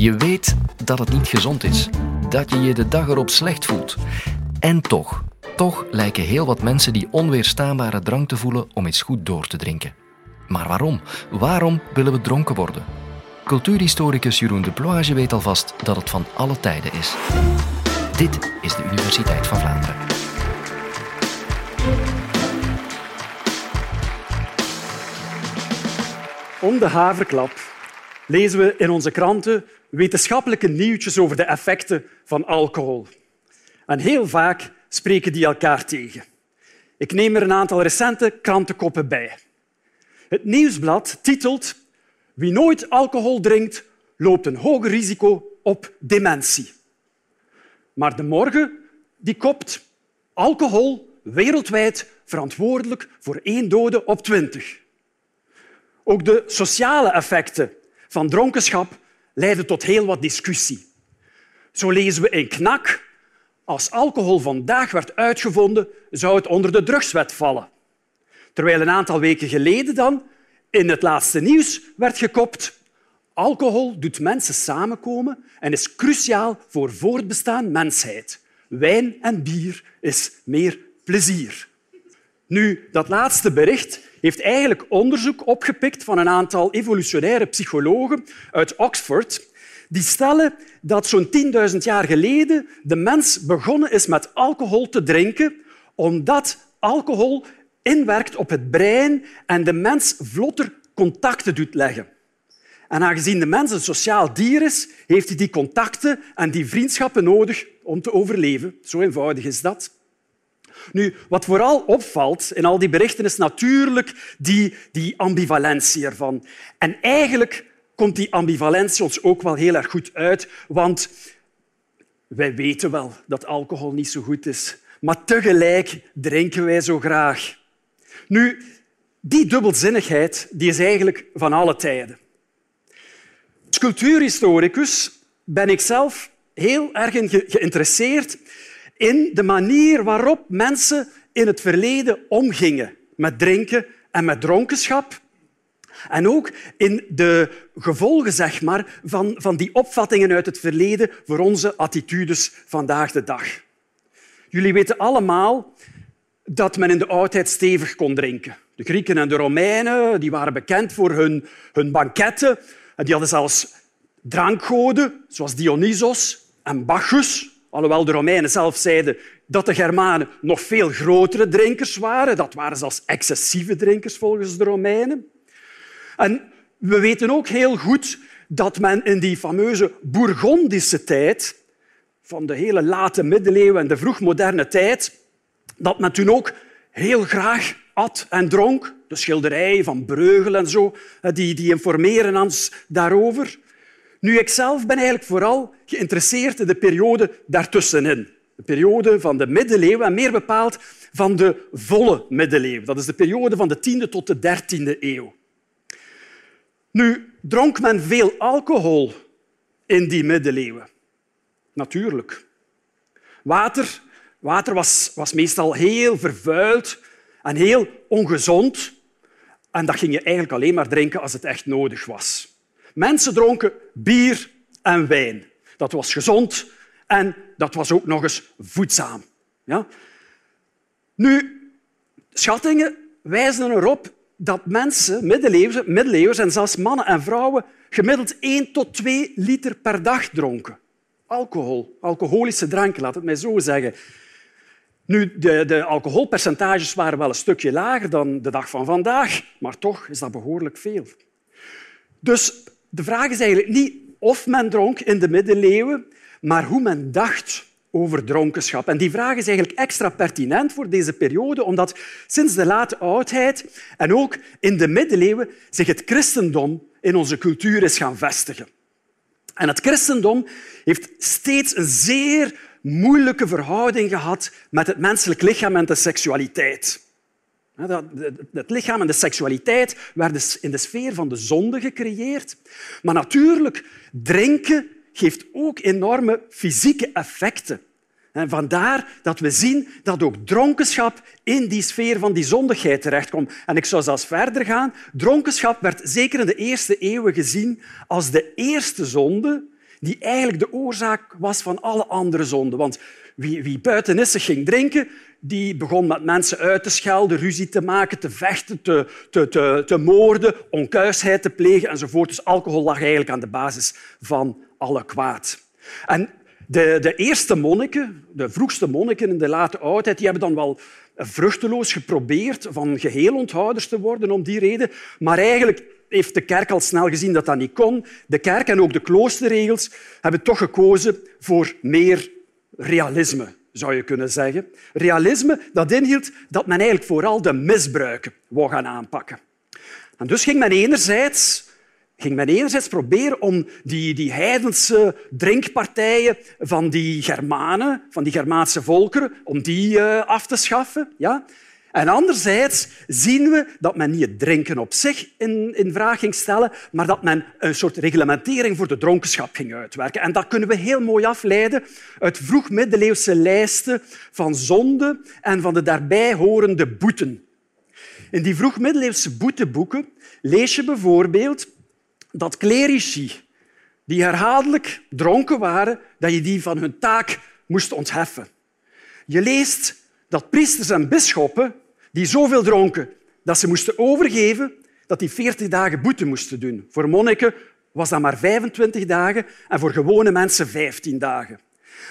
Je weet dat het niet gezond is, dat je je de dag erop slecht voelt. En toch, toch lijken heel wat mensen die onweerstaanbare drang te voelen om eens goed door te drinken. Maar waarom? Waarom willen we dronken worden? Cultuurhistoricus Jeroen de Ploage weet alvast dat het van alle tijden is. Dit is de Universiteit van Vlaanderen. Om de haverklap lezen we in onze kranten wetenschappelijke nieuwtjes over de effecten van alcohol. En heel vaak spreken die elkaar tegen. Ik neem er een aantal recente krantenkoppen bij. Het nieuwsblad titelt Wie nooit alcohol drinkt, loopt een hoger risico op dementie. Maar de morgen die kopt alcohol wereldwijd verantwoordelijk voor één dode op twintig. Ook de sociale effecten van dronkenschap leiden tot heel wat discussie. Zo lezen we in Knak als alcohol vandaag werd uitgevonden, zou het onder de drugswet vallen. Terwijl een aantal weken geleden dan in het laatste nieuws werd gekopt alcohol doet mensen samenkomen en is cruciaal voor voortbestaan mensheid. Wijn en bier is meer plezier. Nu, dat laatste bericht heeft eigenlijk onderzoek opgepikt van een aantal evolutionaire psychologen uit Oxford. Die stellen dat zo'n 10.000 jaar geleden de mens begonnen is met alcohol te drinken, omdat alcohol inwerkt op het brein en de mens vlotter contacten doet leggen. En aangezien de mens een sociaal dier is, heeft hij die contacten en die vriendschappen nodig om te overleven. Zo eenvoudig is dat. Nu, wat vooral opvalt in al die berichten is natuurlijk die, die ambivalentie ervan. En eigenlijk komt die ambivalentie ons ook wel heel erg goed uit, want wij weten wel dat alcohol niet zo goed is, maar tegelijk drinken wij zo graag. Nu, die dubbelzinnigheid die is eigenlijk van alle tijden. Als cultuurhistoricus ben ik zelf heel erg geïnteresseerd in de manier waarop mensen in het verleden omgingen met drinken en met dronkenschap. En ook in de gevolgen zeg maar, van, van die opvattingen uit het verleden voor onze attitudes vandaag de dag. Jullie weten allemaal dat men in de oudheid stevig kon drinken. De Grieken en de Romeinen die waren bekend voor hun, hun banketten. Die hadden zelfs drankgoden, zoals Dionysos en Bacchus. Alhoewel de Romeinen zelf zeiden dat de Germanen nog veel grotere drinkers waren. Dat waren zelfs excessieve drinkers volgens de Romeinen. En we weten ook heel goed dat men in die fameuze Bourgondische tijd, van de hele late middeleeuwen en de vroegmoderne tijd, dat men toen ook heel graag at en dronk. De schilderijen van Breugel en zo, die, die informeren ons daarover. Nu, ik zelf ben eigenlijk vooral geïnteresseerd in de periode daartussenin. De periode van de middeleeuwen en meer bepaald van de volle middeleeuwen. Dat is de periode van de 10e tot de 13e eeuw. Nu, dronk men veel alcohol in die middeleeuwen? Natuurlijk. Water, water was, was meestal heel vervuild en heel ongezond. En dat ging je eigenlijk alleen maar drinken als het echt nodig was. Mensen dronken bier en wijn. Dat was gezond en dat was ook nog eens voedzaam. Ja? Nu, schattingen wijzen erop dat mensen, middeleeuwers, middeleeuwers en zelfs mannen en vrouwen, gemiddeld 1 tot 2 liter per dag dronken. Alcohol, alcoholische dranken, laat het mij zo zeggen. Nu, de, de alcoholpercentages waren wel een stukje lager dan de dag van vandaag, maar toch is dat behoorlijk veel. Dus de vraag is eigenlijk niet of men dronk in de middeleeuwen, maar hoe men dacht over dronkenschap. En die vraag is eigenlijk extra pertinent voor deze periode, omdat sinds de late oudheid en ook in de middeleeuwen zich het christendom in onze cultuur is gaan vestigen. En het christendom heeft steeds een zeer moeilijke verhouding gehad met het menselijk lichaam en de seksualiteit. Het lichaam en de seksualiteit werden in de sfeer van de zonde gecreëerd. Maar natuurlijk, drinken geeft ook enorme fysieke effecten. En vandaar dat we zien dat ook dronkenschap in die sfeer van die zondigheid terechtkomt. En ik zou zelfs verder gaan. Dronkenschap werd zeker in de eerste eeuwen gezien als de eerste zonde die eigenlijk de oorzaak was van alle andere zonden. Want wie, wie buitenissig ging drinken, die begon met mensen uit te schelden, ruzie te maken, te vechten, te, te, te, te moorden, onkuisheid te plegen enzovoort. Dus alcohol lag eigenlijk aan de basis van alle kwaad. En de, de eerste monniken, de vroegste monniken in de late oudheid, die hebben dan wel vruchteloos geprobeerd van geheel onthouders te worden om die reden. Maar eigenlijk heeft de kerk al snel gezien dat dat niet kon. De kerk en ook de kloosterregels hebben toch gekozen voor meer realisme, zou je kunnen zeggen. Realisme dat inhield dat men eigenlijk vooral de misbruiken wou gaan aanpakken. En dus ging men enerzijds ging men enerzijds proberen om die, die heidense drinkpartijen van die Germanen, van die Germaanse volkeren, om die uh, af te schaffen. Ja? En anderzijds zien we dat men niet het drinken op zich in, in vraag ging stellen, maar dat men een soort reglementering voor de dronkenschap ging uitwerken. En dat kunnen we heel mooi afleiden uit vroegmiddeleeuwse lijsten van zonden en van de daarbij horende boeten. In die vroegmiddeleeuwse boeteboeken lees je bijvoorbeeld dat clerici die herhaaldelijk dronken waren, dat je die van hun taak moest ontheffen. Je leest dat priesters en bisschoppen die zoveel dronken dat ze moesten overgeven, dat die 40 dagen boete moesten doen. Voor monniken was dat maar 25 dagen en voor gewone mensen 15 dagen.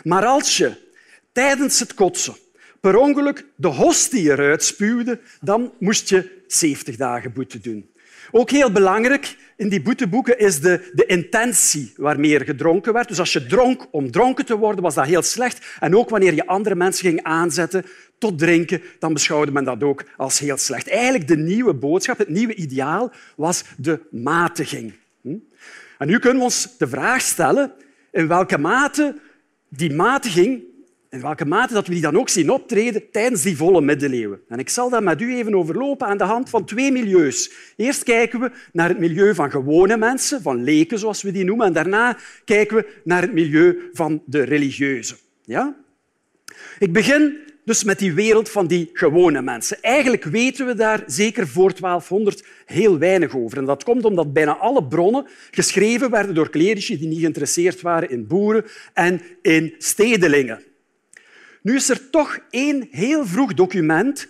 Maar als je tijdens het kotsen per ongeluk de hostie eruit spuwde, dan moest je 70 dagen boete doen. Ook heel belangrijk in die boeteboeken is de, de intentie waarmee er gedronken werd. Dus als je dronk om dronken te worden, was dat heel slecht. En ook wanneer je andere mensen ging aanzetten tot drinken, dan beschouwde men dat ook als heel slecht. Eigenlijk de nieuwe boodschap, het nieuwe ideaal, was de matiging. Hm? En nu kunnen we ons de vraag stellen in welke mate die matiging in welke mate dat we die dan ook zien optreden tijdens die volle middeleeuwen. En ik zal dat met u even overlopen aan de hand van twee milieus. Eerst kijken we naar het milieu van gewone mensen, van leken zoals we die noemen, en daarna kijken we naar het milieu van de religieuzen. Ja? Ik begin dus met die wereld van die gewone mensen. Eigenlijk weten we daar zeker voor 1200 heel weinig over. En dat komt omdat bijna alle bronnen geschreven werden door clerici die niet geïnteresseerd waren in boeren en in stedelingen. Nu is er toch één heel vroeg document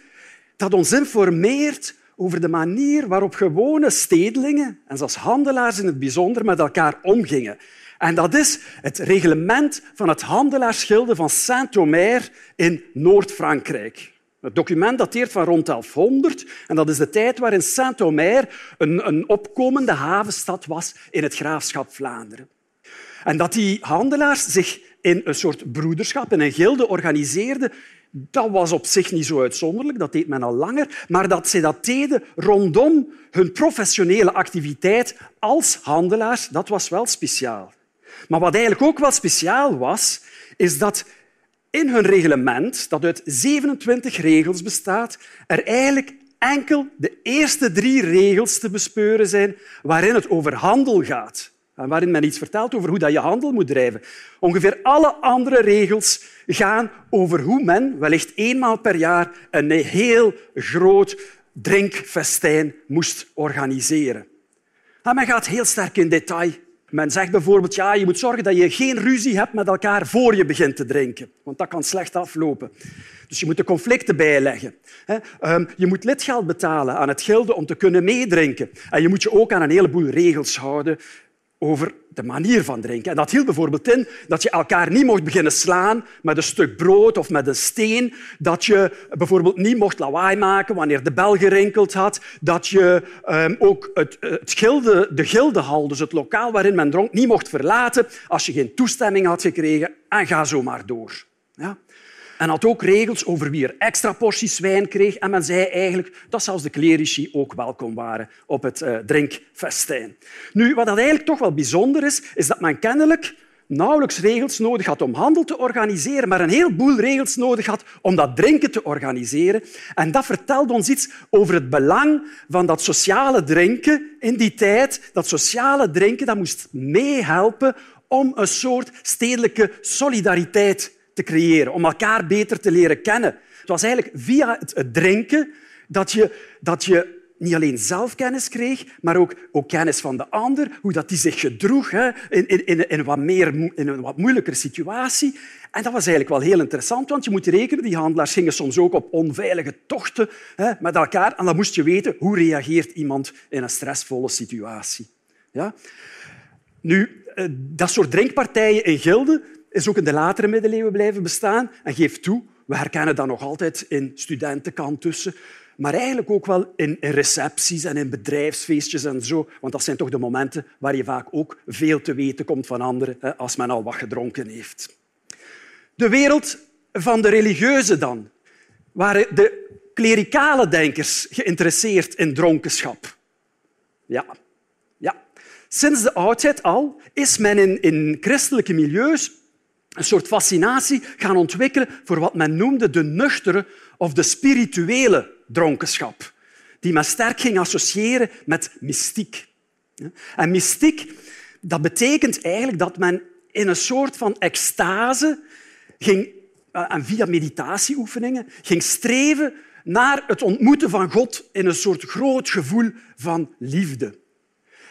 dat ons informeert over de manier waarop gewone stedelingen, en zelfs handelaars in het bijzonder, met elkaar omgingen. En dat is het reglement van het handelaarsgilde van Saint-Omer in Noord-Frankrijk. Het document dateert van rond 1100 en dat is de tijd waarin Saint-Omer een, een opkomende havenstad was in het graafschap Vlaanderen. En dat die handelaars zich in een soort broederschap, in een gilde organiseerden, dat was op zich niet zo uitzonderlijk, dat deed men al langer, maar dat ze dat deden rondom hun professionele activiteit als handelaars, dat was wel speciaal. Maar wat eigenlijk ook wel speciaal was, is dat in hun reglement, dat uit 27 regels bestaat, er eigenlijk enkel de eerste drie regels te bespeuren zijn waarin het over handel gaat waarin men iets vertelt over hoe je handel moet drijven. Ongeveer alle andere regels gaan over hoe men, wellicht eenmaal per jaar, een heel groot drinkfestijn moest organiseren. En men gaat heel sterk in detail. Men zegt bijvoorbeeld, ja, je moet zorgen dat je geen ruzie hebt met elkaar voor je begint te drinken, want dat kan slecht aflopen. Dus je moet de conflicten bijleggen. Ehm, je moet lidgeld betalen aan het gilde om te kunnen meedrinken. En je moet je ook aan een heleboel regels houden over de manier van drinken. En dat hield bijvoorbeeld in dat je elkaar niet mocht beginnen slaan met een stuk brood of met een steen, dat je bijvoorbeeld niet mocht lawaai maken wanneer de bel gerinkeld had, dat je um, ook het, het gilde, de gildehal, dus het lokaal waarin men dronk, niet mocht verlaten als je geen toestemming had gekregen en ga zo maar door. Ja? En had ook regels over wie er extra porties wijn kreeg. En men zei eigenlijk dat zelfs de clerici ook welkom waren op het uh, drinkfestijn. Nu, wat dat eigenlijk toch wel bijzonder is, is dat men kennelijk nauwelijks regels nodig had om handel te organiseren, maar een heleboel regels nodig had om dat drinken te organiseren. En dat vertelt ons iets over het belang van dat sociale drinken in die tijd. Dat sociale drinken dat moest meehelpen om een soort stedelijke solidariteit te creëren, om elkaar beter te leren kennen. Het was eigenlijk via het drinken dat je, dat je niet alleen zelf kennis kreeg, maar ook, ook kennis van de ander, hoe dat die zich gedroeg hè, in, in, in, een wat meer, in een wat moeilijkere situatie. En dat was eigenlijk wel heel interessant, want je moet rekenen, die handelaars gingen soms ook op onveilige tochten hè, met elkaar. En dan moest je weten, hoe reageert iemand in een stressvolle situatie. Ja? Nu, eh, dat soort drinkpartijen in gilden is ook in de latere middeleeuwen blijven bestaan. En geef toe, we herkennen dat nog altijd in studentenkant tussen maar eigenlijk ook wel in, recepties en in bedrijfsfeestjes en zo. Want dat zijn toch de momenten waar je vaak ook veel te weten komt van anderen als men al wat gedronken heeft. De wereld van de religieuze dan. Waren de klerikale denkers geïnteresseerd in dronkenschap? Ja. ja. Sinds de oudheid al is men in, in christelijke milieus een soort fascinatie gaan ontwikkelen voor wat men noemde de nuchtere of de spirituele dronkenschap, die men sterk ging associëren met mystiek. En mystiek dat betekent eigenlijk dat men in een soort van extase ging, eh, en via meditatieoefeningen ging streven naar het ontmoeten van God in een soort groot gevoel van liefde.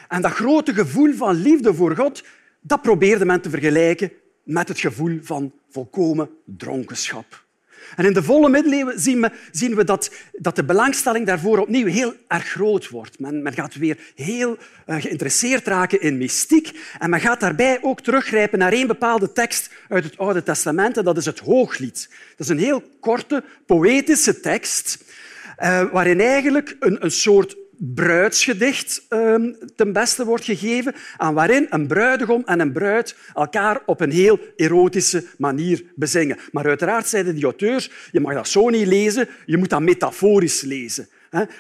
En dat grote gevoel van liefde voor God, dat probeerde men te vergelijken met het gevoel van volkomen dronkenschap. En in de volle middeleeuwen zien we, zien we dat, dat, de belangstelling daarvoor opnieuw heel erg groot wordt. Men, men gaat weer heel uh, geïnteresseerd raken in mystiek en men gaat daarbij ook teruggrijpen naar één bepaalde tekst uit het Oude Testament en dat is het Hooglied. Dat is een heel korte, poëtische tekst uh, waarin eigenlijk een, een soort bruidsgedicht ehm, ten beste wordt gegeven, aan waarin een bruidegom en een bruid elkaar op een heel erotische manier bezingen. Maar uiteraard zeiden die auteurs, je mag dat zo niet lezen, je moet dat metaforisch lezen.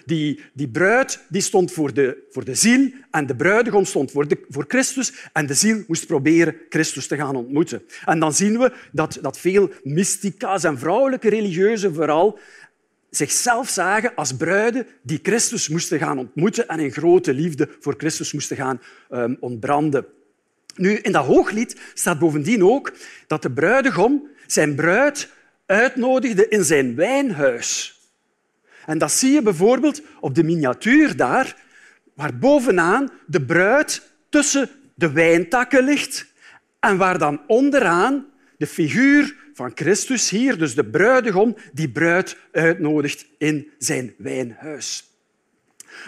Die, die bruid die stond voor de, voor de ziel en de bruidegom stond voor, de, voor Christus en de ziel moest proberen Christus te gaan ontmoeten. En dan zien we dat, dat veel mystica's en vrouwelijke religieuzen vooral zichzelf zagen als bruiden die Christus moesten gaan ontmoeten en in grote liefde voor Christus moesten gaan um, ontbranden. Nu, in dat hooglied staat bovendien ook dat de bruidegom zijn bruid uitnodigde in zijn wijnhuis. En dat zie je bijvoorbeeld op de miniatuur daar, waar bovenaan de bruid tussen de wijntakken ligt en waar dan onderaan de figuur van Christus hier, dus de bruidegom, die bruid uitnodigt in zijn wijnhuis.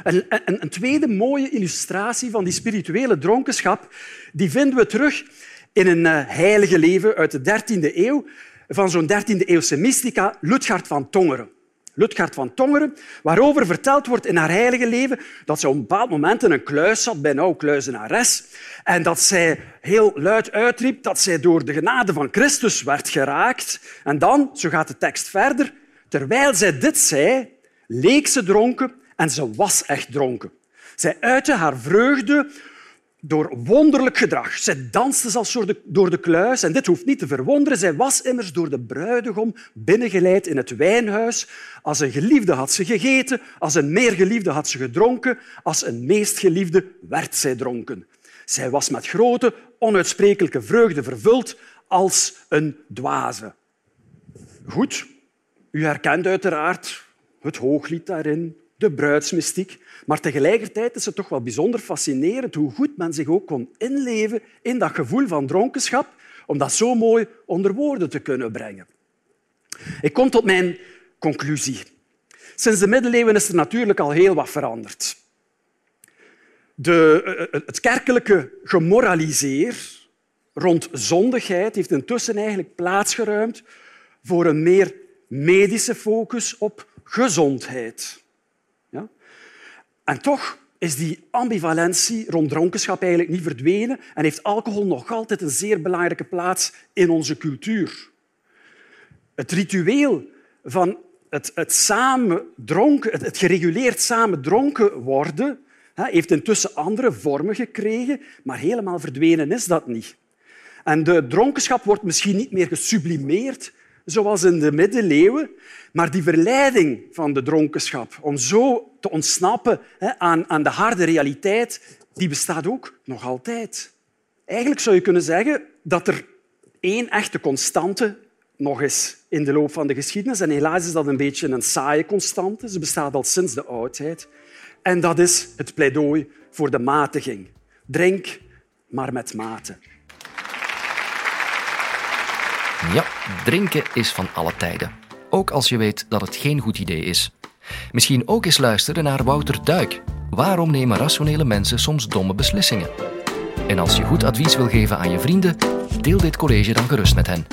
Een, een, een, tweede mooie illustratie van die spirituele dronkenschap die vinden we terug in een eh, heilige leven uit de 13e eeuw van zo'n 13e-eeuwse mystica Ludgard van Tongeren. Ludgard van Tongeren, waarover verteld wordt in haar heilige leven dat ze op een bepaald moment in een kluis zat bij oude kluizenares en dat zij heel luid uitriep dat zij door de genade van Christus werd geraakt. En dan, zo gaat de tekst verder, terwijl zij dit zei, leek ze dronken en ze was echt dronken. Zij uitte haar vreugde door wonderlijk gedrag. Zij danste zelfs door de, kluis. En dit hoeft niet te verwonderen. Zij was immers door de bruidegom binnengeleid in het wijnhuis. Als een geliefde had ze gegeten, als een meer geliefde had ze gedronken, als een meest geliefde werd zij dronken. Zij was met grote, onuitsprekelijke vreugde vervuld als een dwaze. Goed, u herkent uiteraard het hooglied daarin, de bruidsmystiek. Maar tegelijkertijd is het toch wel bijzonder fascinerend hoe goed men zich ook kon inleven in dat gevoel van dronkenschap, om dat zo mooi onder woorden te kunnen brengen. Ik kom tot mijn conclusie. Sinds de middeleeuwen is er natuurlijk al heel wat veranderd. De, eh, eh, het kerkelijke gemoraliseer rond zondigheid heeft intussen eigenlijk plaatsgeruimd voor een meer medische focus op gezondheid. En toch is die ambivalentie rond dronkenschap eigenlijk niet verdwenen en heeft alcohol nog altijd een zeer belangrijke plaats in onze cultuur. Het ritueel van het, het samen dronken, het, gereguleerd samen dronken worden, heeft intussen andere vormen gekregen, maar helemaal verdwenen is dat niet. En de dronkenschap wordt misschien niet meer gesublimeerd, zoals in de middeleeuwen, maar die verleiding van de dronkenschap om zo te ontsnappen aan, de harde realiteit, die bestaat ook nog altijd. Eigenlijk zou je kunnen zeggen dat er één echte constante nog eens in de loop van de geschiedenis. En helaas is dat een beetje een saaie constante. Ze bestaat al sinds de oudheid. En dat is het pleidooi voor de matiging. Drink, maar met mate. Ja, drinken is van alle tijden. Ook als je weet dat het geen goed idee is. Misschien ook eens luisteren naar Wouter Duik. Waarom nemen rationele mensen soms domme beslissingen? En als je goed advies wil geven aan je vrienden, deel dit college dan gerust met hen.